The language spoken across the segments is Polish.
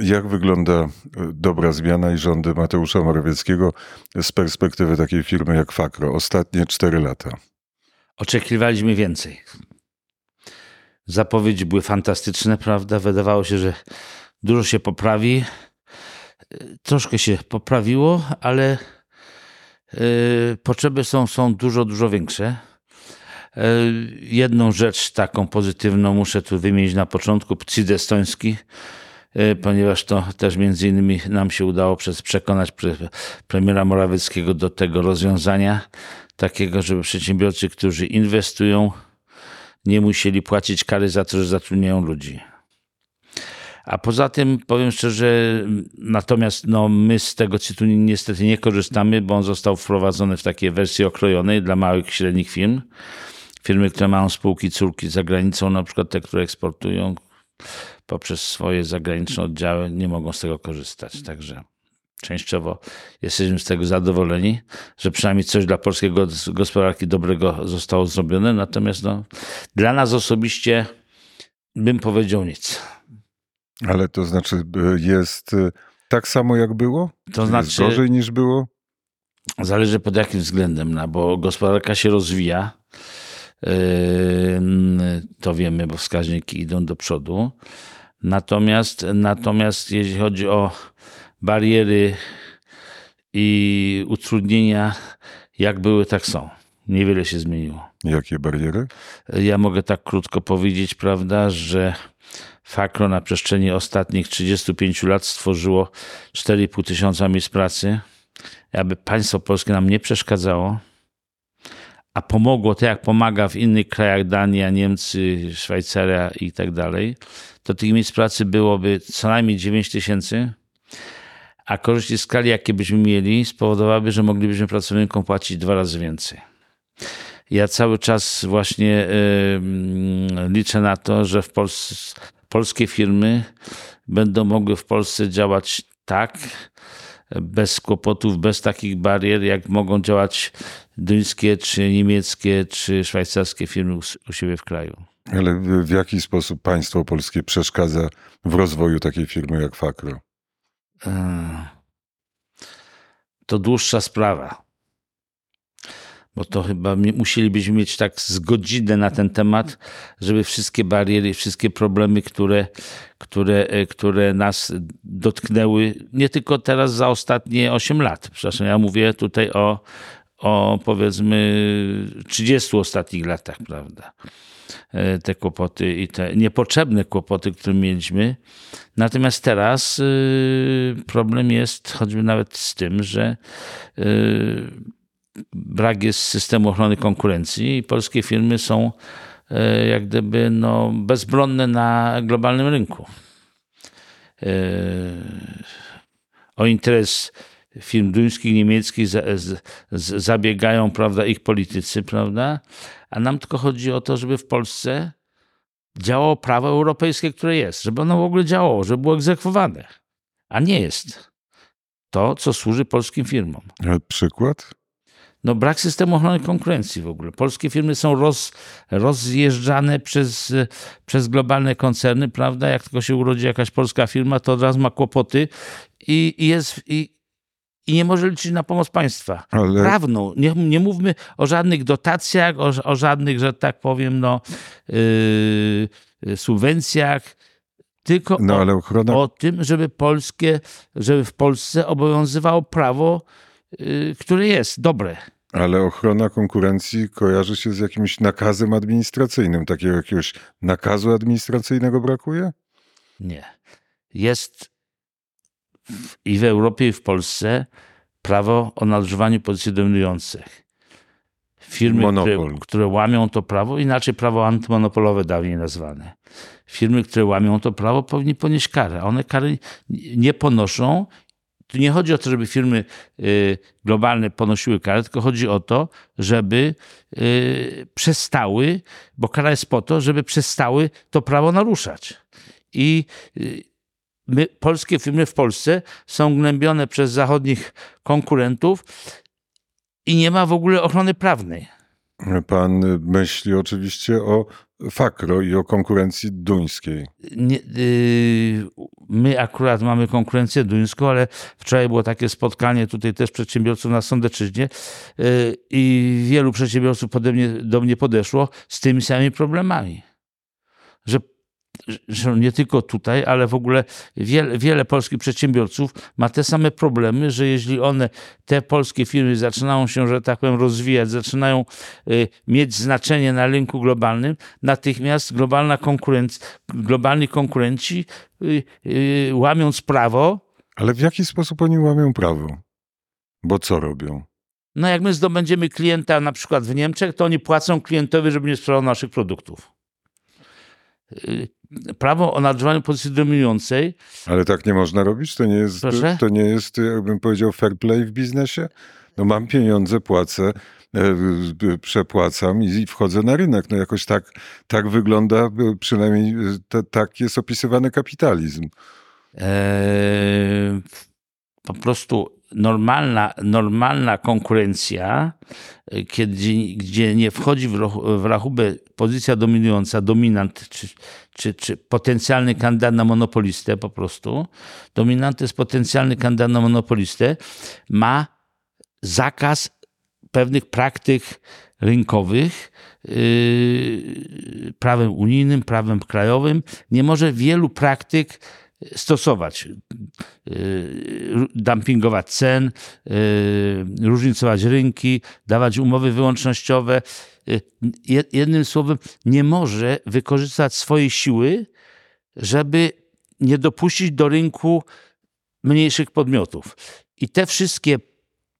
Jak wygląda e, dobra zmiana i rządy Mateusza Morawieckiego z perspektywy takiej firmy jak Fakro? Ostatnie cztery lata. Oczekiwaliśmy więcej. Zapowiedzi były fantastyczne, prawda? Wydawało się, że dużo się poprawi. Troszkę się poprawiło, ale yy, potrzeby są, są dużo, dużo większe. Jedną rzecz taką pozytywną muszę tu wymienić na początku. CID estoński, ponieważ to też między innymi nam się udało przez, przekonać pre, premiera Morawieckiego do tego rozwiązania, takiego, żeby przedsiębiorcy, którzy inwestują, nie musieli płacić kary za to, że zatrudniają ludzi. A poza tym powiem szczerze, natomiast no, my z tego cytu niestety nie korzystamy, bo on został wprowadzony w takiej wersji okrojonej dla małych i średnich firm. Firmy, które mają spółki córki za granicą, na przykład te, które eksportują poprzez swoje zagraniczne oddziały, nie mogą z tego korzystać. Także częściowo jesteśmy z tego zadowoleni, że przynajmniej coś dla polskiej gospodarki dobrego zostało zrobione. Natomiast no, dla nas osobiście bym powiedział nic. Ale to znaczy y, jest y, tak samo jak było? To znaczy jest gorzej niż było? Zależy pod jakim względem, no, bo gospodarka się rozwija. Yy, to wiemy, bo wskaźniki idą do przodu. Natomiast, natomiast jeśli chodzi o bariery i utrudnienia, jak były, tak są. Niewiele się zmieniło. Jakie bariery? Ja mogę tak krótko powiedzieć, prawda, że Fakro na przestrzeni ostatnich 35 lat stworzyło 4,5 tysiąca miejsc pracy. Aby państwo polskie nam nie przeszkadzało, a pomogło tak jak pomaga w innych krajach, Dania, Niemcy, Szwajcaria i tak dalej, to tych miejsc pracy byłoby co najmniej 9 tysięcy, a korzyści skali, jakie byśmy mieli, spowodowałyby, że moglibyśmy pracownikom płacić dwa razy więcej. Ja cały czas właśnie yy, liczę na to, że w Polsce polskie firmy będą mogły w Polsce działać tak, bez kłopotów, bez takich barier, jak mogą działać duńskie, czy niemieckie, czy szwajcarskie firmy u siebie w kraju. Ale w jaki sposób państwo polskie przeszkadza w rozwoju takiej firmy jak Fakro? To dłuższa sprawa bo to chyba musielibyśmy mieć tak z godzinę na ten temat, żeby wszystkie bariery, wszystkie problemy, które, które, e, które nas dotknęły, nie tylko teraz za ostatnie 8 lat. Przepraszam, ja mówię tutaj o, o powiedzmy 30 ostatnich latach, prawda? E, te kłopoty i te niepotrzebne kłopoty, które mieliśmy. Natomiast teraz y, problem jest choćby nawet z tym, że y, brak jest systemu ochrony konkurencji i polskie firmy są e, jak gdyby no, bezbronne na globalnym rynku. E, o interes firm duńskich, niemieckich zabiegają prawda, ich politycy, prawda? a nam tylko chodzi o to, żeby w Polsce działało prawo europejskie, które jest, żeby ono w ogóle działało, żeby było egzekwowane, a nie jest to, co służy polskim firmom. A przykład? no brak systemu ochrony konkurencji w ogóle. Polskie firmy są roz, rozjeżdżane przez, przez globalne koncerny, prawda? Jak tylko się urodzi jakaś polska firma, to od razu ma kłopoty i, i jest... I, i nie może liczyć na pomoc państwa. Ale... Prawną. Nie, nie mówmy o żadnych dotacjach, o, o żadnych, że tak powiem, no, yy, subwencjach, tylko no, o, ochrona... o, tym, żeby polskie, żeby w Polsce obowiązywało prawo Y, które jest dobre. Ale ochrona konkurencji kojarzy się z jakimś nakazem administracyjnym. Takiego jakiegoś nakazu administracyjnego brakuje? Nie. Jest i w Europie, i w Polsce prawo o nadużywaniu pozycji dominujących. Firmy, które, które, łamią to prawo, inaczej prawo antymonopolowe dawniej nazwane. Firmy, które łamią to prawo, powinny ponieść karę. One kary nie ponoszą tu nie chodzi o to, żeby firmy y, globalne ponosiły karę, tylko chodzi o to, żeby y, przestały, bo kara jest po to, żeby przestały to prawo naruszać. I y, my, polskie firmy w Polsce są gnębione przez zachodnich konkurentów i nie ma w ogóle ochrony prawnej. Pan myśli oczywiście o Fakro i o konkurencji duńskiej. Nie, yy, my akurat mamy konkurencję duńską, ale wczoraj było takie spotkanie tutaj też przedsiębiorców na Sądeczyźnie yy, i wielu przedsiębiorców pode mnie, do mnie podeszło z tymi samymi problemami. Że że nie tylko tutaj, ale w ogóle wiele, wiele polskich przedsiębiorców ma te same problemy, że jeśli one, te polskie firmy zaczynają się, że tak powiem, rozwijać, zaczynają y, mieć znaczenie na rynku globalnym, natychmiast globalna konkurencja, globalni konkurenci y, y, łamiąc prawo. Ale w jaki sposób oni łamią prawo? Bo co robią? No jak my zdobędziemy klienta na przykład w Niemczech, to oni płacą klientowi, żeby nie sprzedał naszych produktów prawo o nadrzewaniu pozycji dominującej. Ale tak nie można robić? To nie jest, Proszę? to nie jest, jakbym powiedział, fair play w biznesie? No mam pieniądze, płacę, e, przepłacam i wchodzę na rynek. No jakoś tak, tak wygląda, przynajmniej te, tak jest opisywany kapitalizm. Eee, po prostu normalna, normalna konkurencja, e, kiedy, gdzie nie wchodzi w, w rachubę pozycja dominująca, dominant, czy, czy, czy potencjalny kandydat na monopolistę po prostu, dominant jest potencjalny kandydat na monopolistę, ma zakaz pewnych praktyk rynkowych, yy, prawem unijnym, prawem krajowym, nie może wielu praktyk stosować, y, dumpingować cen, y, różnicować rynki, dawać umowy wyłącznościowe. Y, jednym słowem, nie może wykorzystać swojej siły, żeby nie dopuścić do rynku mniejszych podmiotów. I te wszystkie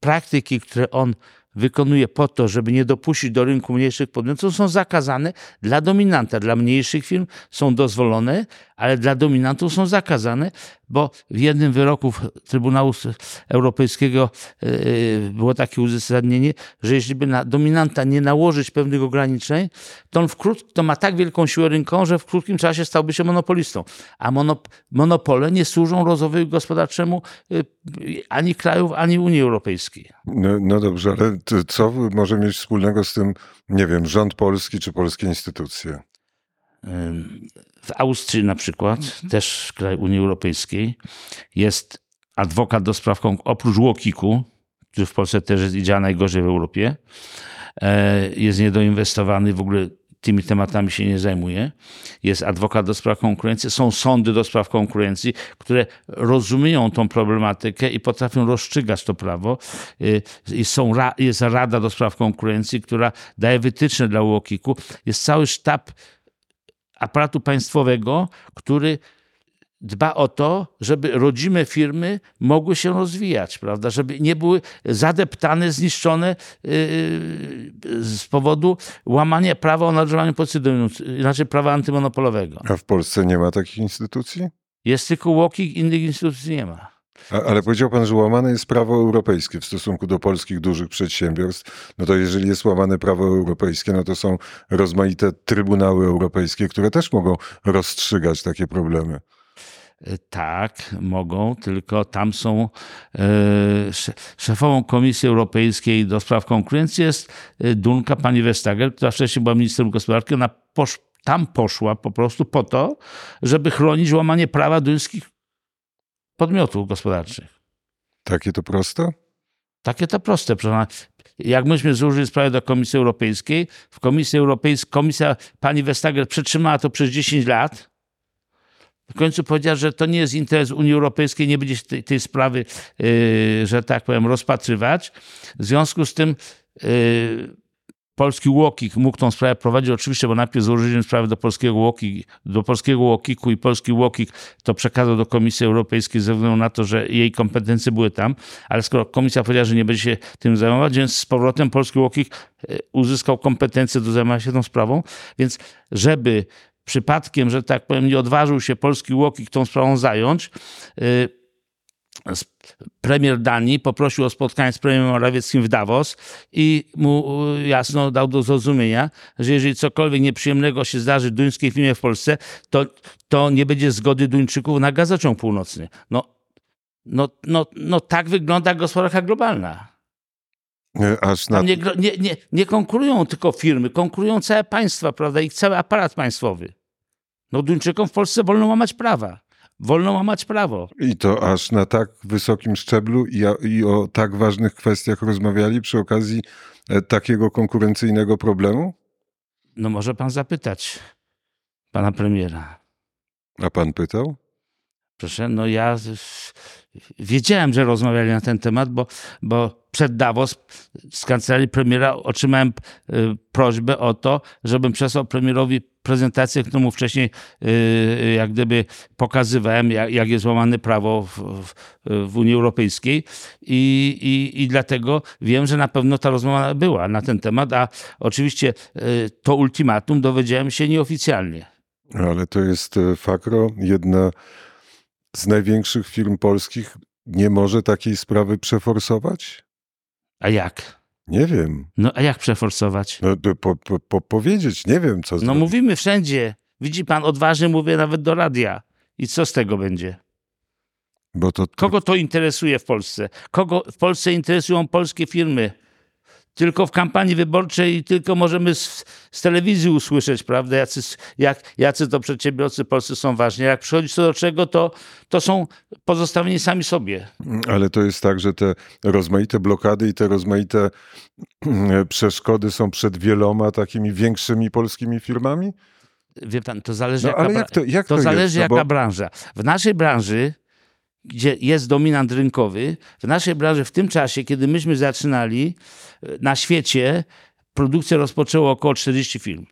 praktyki, które on wykonuje po to, żeby nie dopuścić do rynku mniejszych podmiotów, są zakazane dla dominanta. Dla mniejszych firm są dozwolone, ale dla dominantów są zakazane, bo w jednym wyroku Trybunału Europejskiego e, e, było takie uzasadnienie, że jeśli by na dominanta nie nałożyć pewnych ograniczeń, to on wkrót, to ma tak wielką siłę rynkową, że w krótkim czasie stałby się monopolistą. A monop monopole nie służą rozwojowi gospodarczemu e, ani krajów, ani Unii Europejskiej. No, no dobrze, ale co może mieć wspólnego z tym, nie wiem, rząd polski czy polskie instytucje? W Austrii na przykład, też kraj Unii Europejskiej, jest adwokat do spraw, oprócz Łokiku, który w Polsce też działa najgorzej w Europie, e, jest niedoinwestowany, w ogóle tymi tematami się nie zajmuje. Jest adwokat do spraw konkurencji, są sądy do spraw konkurencji, które rozumieją tą problematykę i potrafią rozstrzygać to prawo. E, I są, jest Rada do spraw konkurencji, która daje wytyczne dla UOKiK-u. Jest cały sztab aparatu państwowego, który dba o to, żeby rodzime firmy mogły się rozwijać, prawda? Żeby nie były zadeptane, zniszczone yy, z powodu łamania prawa o nadrzewaniu pozycji inaczej prawa antymonopolowego. A w Polsce nie ma takich instytucji? Jest tylko WOKiK, innych instytucji nie ma. Ale powiedział pan, że łamane jest prawo europejskie w stosunku do polskich dużych przedsiębiorstw. No to jeżeli jest łamane prawo europejskie, no to są rozmaite trybunały europejskie, które też mogą rozstrzygać takie problemy. E, tak, mogą, tylko tam są e, szefową Komisji Europejskiej do spraw konkurencji jest e, Dunka, pani Vestager, która wcześniej była ministrem gospodarki. Ona posz, tam poszła po prostu po to, żeby chronić łamanie prawa duńskich podmiotów gospodarczych. Takie to proste? Takie to proste. Jak myśmy złożyli sprawę do Komisji Europejskiej, w Komisji Europejskiej, komisja pani Vestager przetrzymała to przez 10 lat. W końcu powiedziała, że to nie jest interes Unii Europejskiej, nie będzie tej, tej sprawy, yy, że tak powiem, rozpatrywać. W związku z tym yy, polski UOKiK mógł tą sprawę prowadzić, oczywiście, bo najpierw złożyliśmy sprawę do polskiego UOKiK, do polskiego UOKiK-u i polski UOKiK to przekazał do Komisji Europejskiej ze względu na to, że jej kompetencje były tam, ale skoro komisja powiedziała, że nie będzie się tym zajmować, więc z powrotem polski UOKiK e, uzyskał kompetencje do zajmowania się tą sprawą, więc żeby przypadkiem, że tak powiem, nie odważył się polski UOKiK tą sprawą zająć, yy, premier Danii poprosił o spotkanie z premierem Morawieckim w Davos i mu jasno dał do zrozumienia, że jeżeli cokolwiek nieprzyjemnego się zdarzy duńskiej firmie w Polsce, to, to nie będzie zgody Duńczyków na gazociąg północny. No, no, no, no tak wygląda gospodarka globalna. Na... Nie, nie, nie, nie konkurują tylko firmy, konkurują całe państwa, prawda, i cały aparat państwowy. No Duńczykom w Polsce wolno łamać prawa. Wolno łamać prawo. I to aż na tak wysokim szczeblu i, i o tak ważnych kwestiach rozmawiali przy okazji e, takiego konkurencyjnego problemu? No może pan zapytać pana premiera. A pan pytał? Proszę, no ja wiedziałem, że rozmawiali na ten temat, bo, bo przed Davos z kancelarii premiera otrzymałem y, prośbę o to, żebym przesłał premierowi prezentację, którą mu wcześniej y, jak gdyby pokazywałem, jak, jak jest łamane prawo w, w, w Unii Europejskiej I, i, i dlatego wiem, że na pewno ta rozmowa była na ten temat, a oczywiście y, to ultimatum dowiedziałem się nieoficjalnie. Ale to jest Fakro, jedna z największych firm polskich. Nie może takiej sprawy przeforsować? A jak? Nie wiem. No a jak przeforsować? No, to po, po, po powiedzieć, nie wiem, co No zrobić. mówimy wszędzie. Widzi pan, odważnie mówię nawet do radia. I co z tego będzie? Bo to, Kogo to interesuje w Polsce? Kogo w Polsce interesują polskie firmy? Tylko w kampanii wyborczej i tylko możemy z, z telewizji usłyszeć, prawda, jacy, jak, jacy to przedsiębiorcy polscy są ważni. Jak przychodzi co do czego, to, to są pozostawieni sami sobie. Ale to jest tak, że te rozmaite blokady i te rozmaite przeszkody są przed wieloma takimi większymi polskimi firmami? Wie pan, to zależy, No jaka, jak to, jak to to zależy jest? No jaka bo- branża. W naszej branży, gdzie jest dominant rynkowy, w naszej branży w tym czasie, kiedy myśmy zaczynali, e, na świecie produkcję rozpoczęło około 40 firm.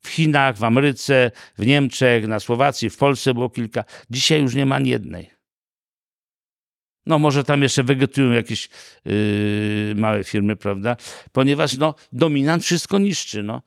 W Chinach, w Ameryce, w Niemczech, na Słowacji, w Polsce było kilka. Dzisiaj już nie ma ani jednej. No może tam jeszcze wegetują jakieś yy, małe firmy, prawda? Ponieważ no, dominant wszystko niszczy. No.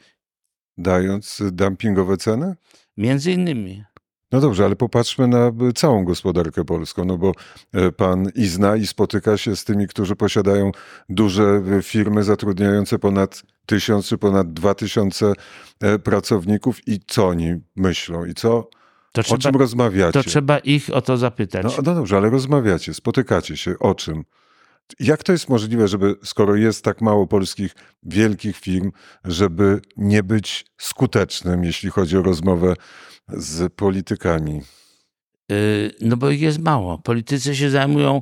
Dając dumpingowe ceny? Między innymi. No dobrze, ale popatrzmy na y, całą gospodarkę polską, no bo e, pan i zna i spotyka się z tymi, którzy posiadają duże y, firmy zatrudniające ponad tysiąc czy ponad dwa tysiące e, pracowników i co oni myślą i co, To o czym rozmawiacie? to trzeba ich o to zapytać. No, no dobrze, ale rozmawiacie, spotykacie się, o czym? Jak to jest możliwe, żeby skoro jest tak mało polskich wielkich firm, żeby nie być skutecznym, jeśli chodzi o rozmowę z politykami? Y, No bo ich jest mało. Politycy się zajmują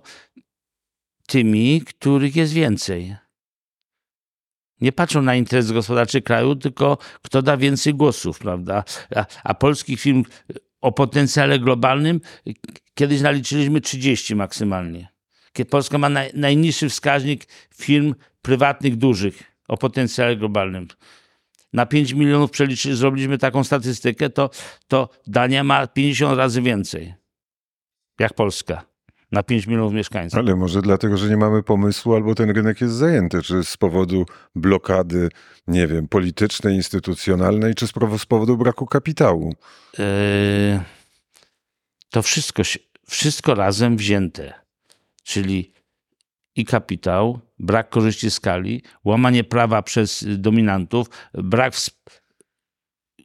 tymi, których jest więcej. Nie patrzą na interes gospodarczy kraju, tylko kto da więcej głosów, prawda? A, a polskich firm o potencjale globalnym kiedyś naliczyliśmy 30 maksymalnie. Kie- Polska ma naj, najniższy wskaźnik firm prywatnych dużych o potencjale globalnym. Na 5 milionów przeliczy, zrobiliśmy taką statystykę, to, to Dania ma 50 razy więcej jak Polska na 5 milionów mieszkańców. Ale może dlatego, że nie mamy pomysłu, albo ten rynek jest zajęty, czy z powodu blokady, nie wiem, politycznej, instytucjonalnej, czy z powo- z powodu braku kapitału. Yy, to wszystko, wszystko razem wzięte, czyli i kapitał, brak korzyści skali, łamanie prawa przez dominantów, brak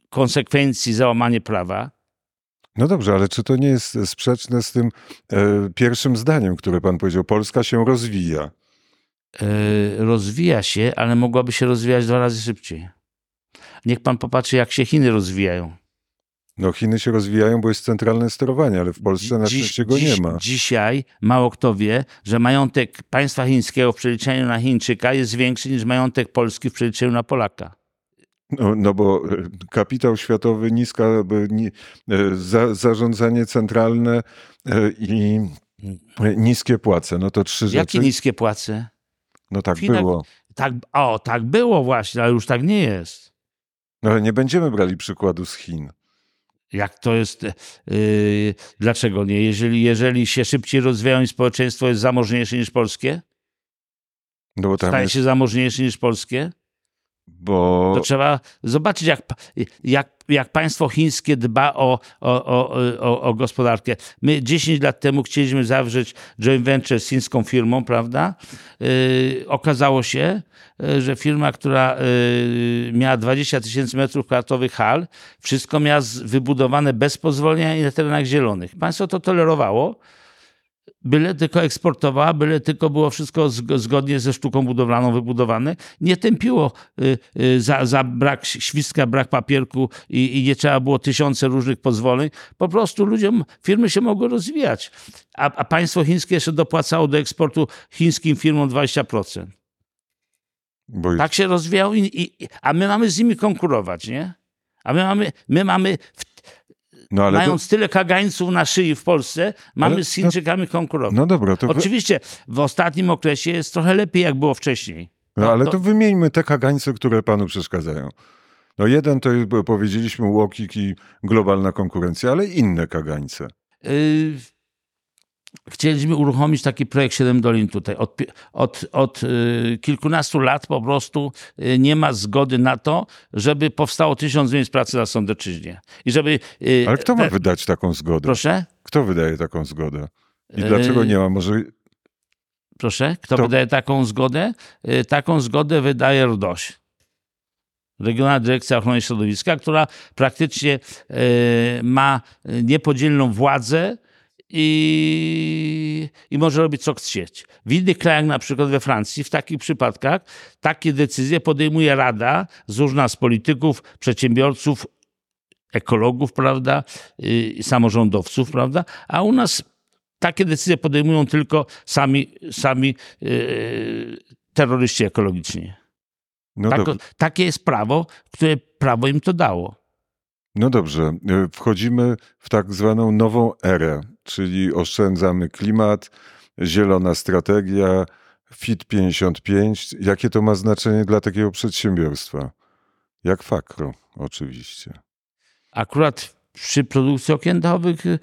konsekwencji za łamanie prawa. No dobrze, ale czy to nie jest sprzeczne z tym e, pierwszym zdaniem, które pan powiedział? Polska się rozwija. Yy, rozwija się, ale mogłaby się rozwijać dwa razy szybciej. Niech pan popatrzy, jak się Chiny rozwijają. No Chiny się rozwijają, bo jest centralne sterowanie, ale w Polsce na Dziś- szczęście go dziś- nie ma. Dzisiaj mało kto wie, że majątek państwa chińskiego w przeliczeniu na Chińczyka jest większy niż majątek Polski w przeliczeniu na Polaka. No, no bo e, kapitał światowy, niska, ni, e, za, zarządzanie centralne e, i e, niskie płace. No to trzy Jakie rzeczy. niskie płace? No tak było. Tak, o, tak było właśnie, ale już tak nie jest. No ale nie będziemy brali przykładu z Chin. Jak to jest? Yy, dlaczego nie? Jeżeli, jeżeli się szybciej rozwijają i społeczeństwo jest zamożniejsze niż polskie, No staje jest, się zamożniejsze niż polskie, bo to trzeba zobaczyć, jak, jak, jak państwo chińskie dba o, o, o, o, gospodarkę. My 10 lat temu chcieliśmy zawrzeć joint venture z chińską firmą, prawda? Yy, okazało się, yy, że firma, która yy, miała 20 tysięcy metrów kwadratowych hal, wszystko miała wybudowane bez pozwolenia i na terenach zielonych. Państwo to tolerowało. Byle tylko eksportowała, byle tylko było wszystko zg- zgodnie ze sztuką budowlaną wybudowane. Nie tępiło y, y, za, za brak świstka, brak papierku i, i nie trzeba było tysiące różnych pozwoleń. Po prostu ludziom, firmy się mogły rozwijać. A, a państwo chińskie jeszcze dopłacało do eksportu chińskim firmom 20%. Bo Tak się rozwijał, i, i, a my mamy z nimi konkurować, nie? A my mamy, my mamy w, no ale to, mając tyle kagańców na szyi w Polsce, mamy Ale z Chińczykami konkurować. no dobra, to Oczywiście w ostatnim okresie jest trochę lepiej, jak było wcześniej. no, ale to- to wymieńmy te kagańce, które panu przeszkadzają. No jeden to jest, bo powiedzieliśmy łokik i globalna konkurencja, ale inne kagańce. Chcieliśmy uruchomić taki projekt 7 Dolin tutaj. Od, od, od yy, kilkunastu lat po prostu yy, nie ma zgody na to, żeby powstało tysiąc miejsc pracy na Sądeczyźnie. I żeby... yy, Ale kto ma we- wydać taką zgodę? Proszę? Kto wydaje taką zgodę? I dlaczego nie ma? Może Proszę, kto To- wydaje taką zgodę? Y, Taką zgodę wydaje RDOŚ. Regionalna Dyrekcja Ochrony Środowiska, która praktycznie y, ma niepodzielną władzę i, i może robić co chcieć. W innych krajach, na przykład we Francji, w takich przypadkach takie decyzje podejmuje Rada złożona z polityków, przedsiębiorców, ekologów, prawda, y, samorządowców, prawda, a u nas takie decyzje podejmują tylko sami, sami yy, terroryści ekologiczni. no, Tak, takie jest prawo, które prawo im to dało. no dobrze, e, wchodzimy w tak zwaną nową erę, czyli oszczędzamy klimat, zielona strategia, FIT 55. Jakie to ma znaczenie dla takiego przedsiębiorstwa? Jak Fakro, oczywiście. Akurat przy produkcji okien dachowych y,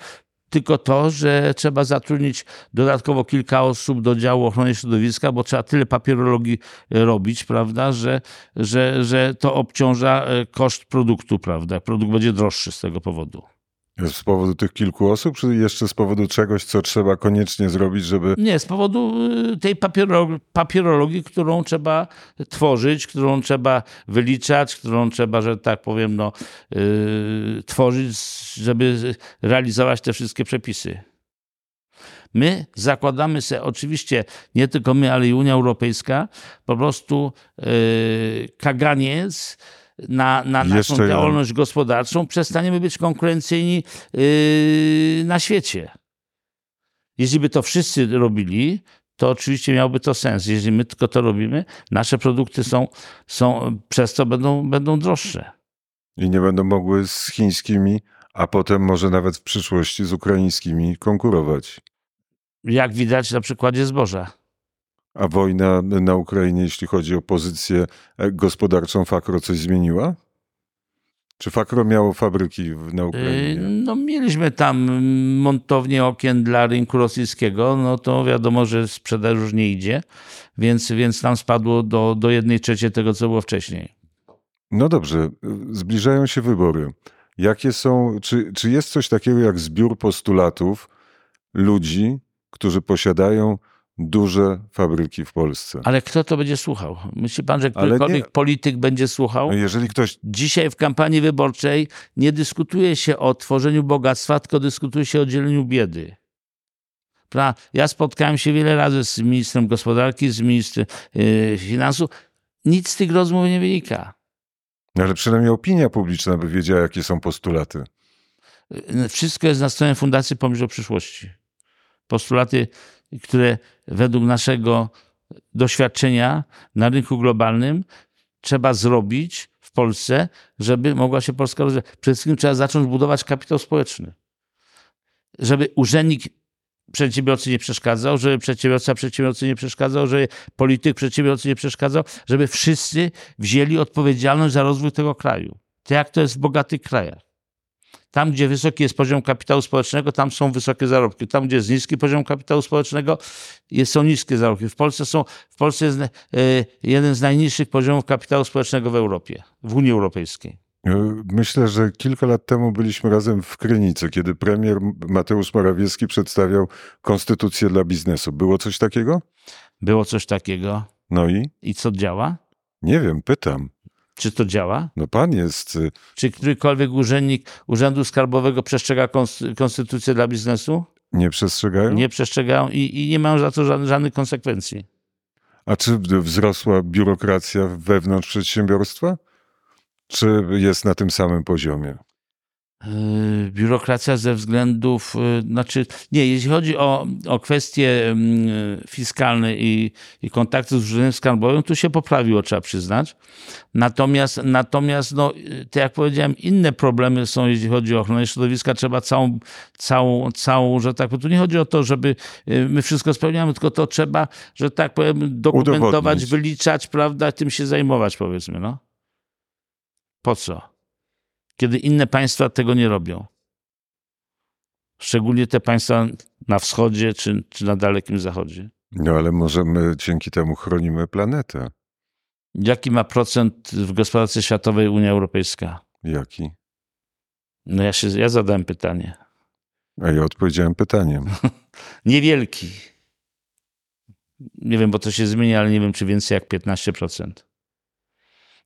tylko to, że trzeba zatrudnić dodatkowo kilka osób do działu ochrony środowiska, bo trzeba tyle papierologii y, robić, prawda, że, że, że to obciąża y, koszt produktu, prawda. Produkt będzie droższy z tego powodu. Z powodu tych kilku osób, czy jeszcze z powodu czegoś, co trzeba koniecznie zrobić, żeby. Nie, z powodu y, tej papierologii, papierologii, którą trzeba tworzyć, którą trzeba wyliczać, którą trzeba, że tak powiem, no, yy, tworzyć, żeby realizować te wszystkie przepisy. My zakładamy sobie, oczywiście nie tylko my, ale i Unia Europejska, po prostu yy, kaganiec na, na naszą działalność gospodarczą, przestaniemy być konkurencyjni yy, na świecie. Jeśli by to wszyscy robili, to oczywiście miałoby to sens. Jeśli my tylko to robimy, nasze produkty są, są przez to będą, będą droższe. I nie będą mogły z chińskimi, a potem może nawet w przyszłości z ukraińskimi konkurować. Jak widać na przykładzie zboża. A wojna na Ukrainie, jeśli chodzi o pozycję e, gospodarczą Fakro, coś zmieniła? Czy Fakro miało fabryki na Yy, Ukrainie? No, mieliśmy tam montownię okien dla rynku rosyjskiego, no to wiadomo, że sprzedaż już nie idzie, więc, więc tam spadło do, do jednej trzeciej tego, co było wcześniej. No dobrze, zbliżają się wybory. Jakie są, czy, czy jest coś takiego jak zbiór postulatów ludzi, którzy posiadają duże fabryki w Polsce? Ale kto to będzie słuchał? Myśli pan, że którykolwiek polityk będzie słuchał? No jeżeli ktoś, Dzisiaj w kampanii wyborczej nie dyskutuje się o tworzeniu bogactwa, tylko dyskutuje się o dzieleniu biedy. Ja spotkałem się wiele razy z ministrem gospodarki, z ministrem yy, finansów. Nic z tych rozmów nie wynika. no ale przynajmniej opinia publiczna by wiedziała, jakie są postulaty. Yy, Wszystko jest na stronie Fundacji Pomysł o Przyszłości. Postulaty, które według naszego doświadczenia na rynku globalnym trzeba zrobić w Polsce, żeby mogła się Polska rozwijać. Przede wszystkim trzeba zacząć budować kapitał społeczny. Żeby urzędnik przedsiębiorcy nie przeszkadzał, żeby przedsiębiorca przedsiębiorcy nie przeszkadzał, żeby polityk przedsiębiorcy nie przeszkadzał, żeby wszyscy wzięli odpowiedzialność za rozwój tego kraju. Tak jak to jest w bogatych krajach. Tam, gdzie wysoki jest poziom kapitału społecznego, tam są wysokie zarobki. Tam, gdzie jest niski poziom kapitału społecznego, jest, są niskie zarobki. W Polsce, są, w Polsce jest e, jeden z najniższych poziomów kapitału społecznego w Europie, w Unii Europejskiej. E, Myślę, że kilka lat temu byliśmy razem w Krynicy, kiedy premier Mateusz Morawiecki przedstawiał konstytucję dla biznesu. Było coś takiego? Było coś takiego. No i? I co działa? Nie wiem, pytam. Czy to działa? No pan jest y, Czy którykolwiek urzędnik Urzędu Skarbowego przestrzega kons- konstytucję dla biznesu? Nie przestrzegają? Nie przestrzegają i, i nie mają za to żadnych, żadnych konsekwencji. A czy wzrosła biurokracja wewnątrz przedsiębiorstwa? Czy jest na tym samym poziomie? Yy, biurokracja ze względów, yy, znaczy, nie, jeśli chodzi o, o kwestie yy, fiskalne i, i kontakty z urzędem skarbowym, tu się poprawiło, trzeba przyznać. Natomiast, natomiast no, tak jak powiedziałem, inne problemy są, jeśli chodzi o ochronę środowiska, trzeba całą, całą, całą, że tak powiem, tu nie chodzi o to, żeby my wszystko spełniamy, tylko to trzeba, że tak powiem, dokumentować, Udowodnić. wyliczać, prawda, tym się zajmować, powiedzmy, no. Po co? Kiedy inne państwa tego nie robią. Szczególnie te państwa na wschodzie czy, czy na Dalekim Zachodzie. No ale może my dzięki temu chronimy planetę. Jaki ma procent w gospodarce światowej Unia Europejska? Jaki? No ja, się, ja zadałem pytanie. A ja odpowiedziałem pytaniem. Niewielki. Nie wiem, bo to się zmienia, ale nie wiem, czy więcej jak 15%.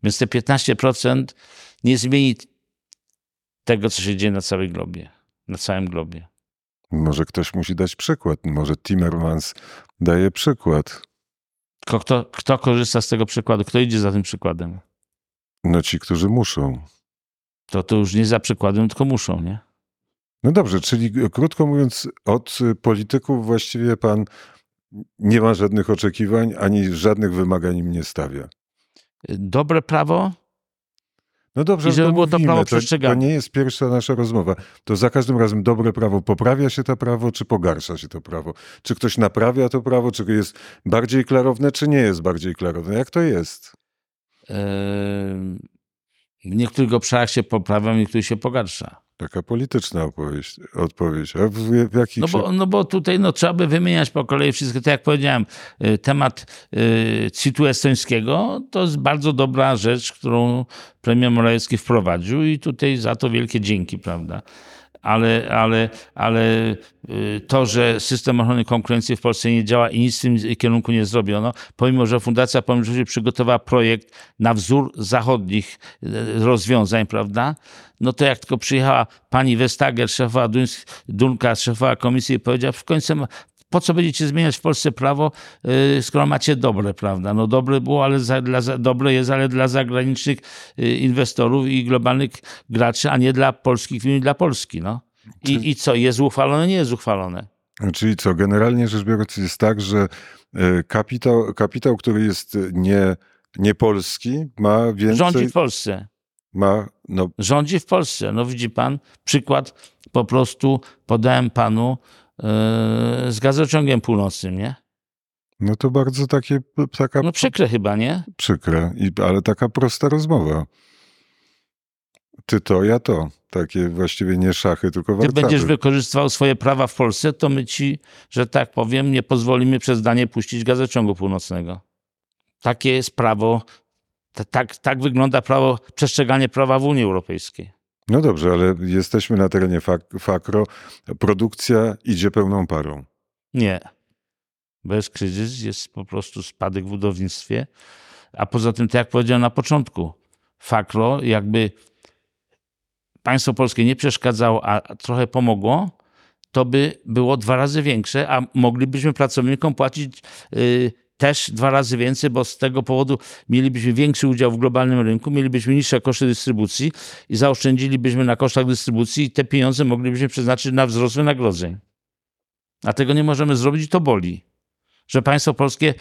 Więc te 15% nie zmieni tego, co się dzieje na całej globie, na całym globie. Może ktoś musi dać przykład. Może Timmermans daje przykład. Kto, kto, korzysta z tego przykładu? Kto idzie za tym przykładem? No ci, którzy muszą. To to już nie za przykładem, tylko muszą, nie? No dobrze, czyli krótko mówiąc, od polityków właściwie pan nie ma żadnych oczekiwań, ani żadnych wymagań im nie stawia. Dobre prawo, no dobrze, I żeby było to prawo przestrzegane. To, to nie jest pierwsza nasza rozmowa. To za każdym razem dobre prawo poprawia się to prawo, czy pogarsza się to prawo? Czy ktoś naprawia to prawo, czy jest bardziej klarowne, czy nie jest bardziej klarowne? Jak to jest? w niektórych obszarach się poprawia, w niektórych się pogarsza. Taka polityczna opowieść, odpowiedź. A w, w jakich no, bo, no bo tutaj no, trzeba by wymieniać po kolei wszystko. Tak jak powiedziałem, y, temat y, CIT-u estońskiego to jest bardzo dobra rzecz, którą premier Morawiecki wprowadził i tutaj za to wielkie dzięki, prawda? Ale, ale, ale y, to, że system ochrony konkurencji w Polsce nie działa i nic w tym kierunku nie zrobiono, pomimo, że Fundacja Pomysłowości przygotowała projekt na wzór zachodnich y, rozwiązań, prawda? No to jak tylko przyjechała pani Vestager, szefowa Dunka, szefowa komisji i powiedziała, w końcu po co będziecie zmieniać w Polsce prawo, y, skoro macie dobre, prawda? No dobre było, ale za, dla, dobre jest, ale dla zagranicznych y, inwestorów i globalnych graczy, a nie dla polskich firm i dla Polski, no. I, I co, jest uchwalone? Nie jest uchwalone. Czyli co, generalnie rzecz biorąc jest tak, że y, kapitał, kapitał który jest nie, nie polski, ma więcej... Rządzi w Polsce. Ma, no... Rządzi w Polsce. No widzi pan, przykład po prostu podałem panu z gazociągiem północnym, nie? No to bardzo takie, taka... No przykre chyba, nie? Przykre, I, ale taka prosta rozmowa. Ty to, ja to. Takie właściwie nie szachy, tylko warcaby. Ty będziesz wykorzystywał swoje prawa w Polsce, to my ci, że tak powiem, nie pozwolimy przez Danię puścić gazociągu północnego. Takie jest prawo, tak, tak wygląda prawo, przestrzeganie prawa w Unii Europejskiej. No dobrze, ale jesteśmy na terenie fak Fakro. Produkcja idzie pełną parą. Nie. Bez kryzys jest po prostu spadek w budownictwie. A poza tym, tak jak powiedziałem na początku, Fakro jakby państwo polskie nie przeszkadzało, a trochę pomogło, to by było dwa razy większe, a moglibyśmy pracownikom płacić y, też dwa razy więcej, bo z tego powodu mielibyśmy większy udział w globalnym rynku, mielibyśmy niższe koszty dystrybucji i zaoszczędzilibyśmy na kosztach dystrybucji i te pieniądze moglibyśmy przeznaczyć na wzrost wynagrodzeń. A tego nie możemy zrobić to boli. Że państwo polskie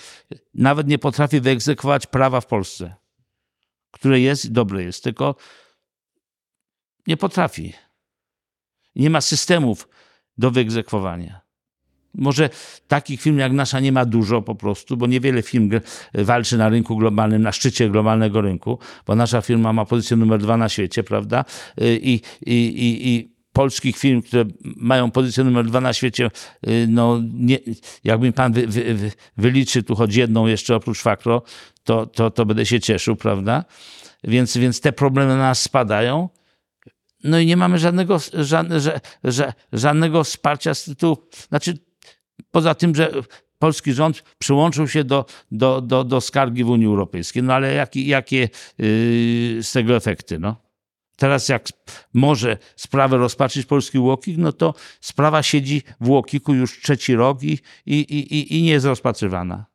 nawet nie potrafi wyegzekwować prawa w Polsce, które jest i dobre jest, tylko nie potrafi. Nie ma systemów do wyegzekwowania. Może takich firm jak nasza nie ma dużo po prostu, bo niewiele firm walczy na rynku globalnym, na szczycie globalnego rynku, bo nasza firma ma pozycję numer dwa na świecie, prawda? I, i, i, i polskich firm, które mają pozycję numer dwa na świecie, no nie, jakby pan wy, wy, wy, wyliczy tu choć jedną jeszcze oprócz Fakro, to, to, to będę się cieszył, prawda? Więc, więc te problemy na nas spadają. No i nie mamy żadnego, żadne, żadnego wsparcia z tytułu, znaczy Poza tym, że polski rząd przyłączył się do, do, do, do skargi w Unii Europejskiej. No ale jakie, jakie yy, z tego efekty? No? Teraz jak może sprawę rozpatrzyć polski UOKiK, no to sprawa siedzi w UOKiK-u już trzeci rok i, i, i, i nie jest rozpatrywana.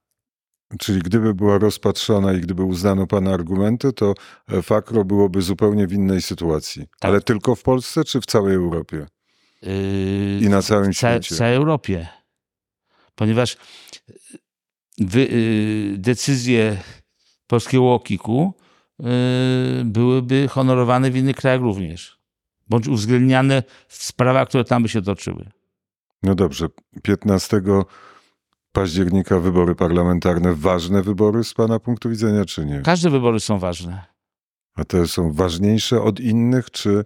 Czyli gdyby była rozpatrzona i gdyby uznano pana argumenty, to e, Fakro byłoby zupełnie w innej sytuacji. Tak. Ale tylko w Polsce czy w całej Europie? Yy, I na całym w, ca- w świecie? całej Europie. Ponieważ wy, yy, decyzje polskiego UOKiK-u yy, byłyby honorowane w innych krajach również. Bądź uwzględniane w sprawach, które tam by się toczyły. No dobrze. 15 października wybory parlamentarne. Ważne wybory z pana punktu widzenia, czy nie? Każde wybory są ważne. A te są ważniejsze od innych, czy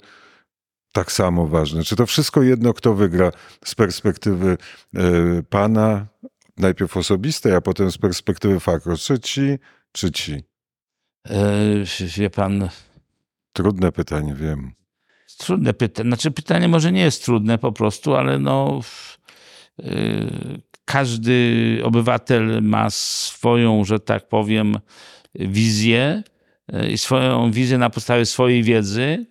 tak samo ważne? Czy to wszystko jedno, kto wygra z perspektywy e, pana, najpierw osobistej, a potem z perspektywy Fakro? Czy ci, czy ci? Yy, wie pan, Trudne pytanie, wiem. trudne pytanie. Znaczy pytanie może nie jest trudne po prostu, ale no yy, każdy obywatel ma swoją, że tak powiem, wizję i swoją wizję na podstawie swojej wiedzy.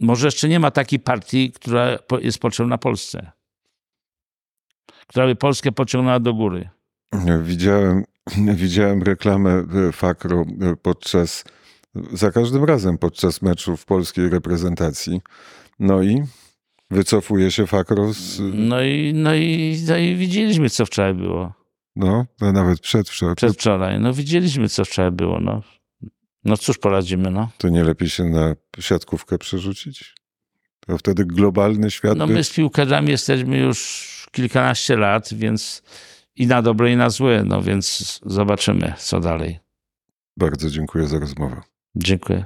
Może jeszcze nie ma takiej partii, która jest potrzebna Polsce. Która by Polskę pociągnęła do góry. Widziałem, widziałem reklamę e, Fakro e, podczas, za każdym razem podczas meczów polskiej reprezentacji. No i wycofuje się Fakro z, No i, no i, no i widzieliśmy, co wczoraj było. no, no nawet przedwczoraj. Przedwczoraj. No widzieliśmy, co wczoraj było. No, no cóż poradzimy, no. To nie lepiej się na siatkówkę przerzucić? To wtedy globalny świat No by... my z piłkarzami jesteśmy już kilkanaście lat, więc i na dobre, i na złe, no więc zobaczymy, co dalej. Bardzo dziękuję za rozmowę. Dziękuję.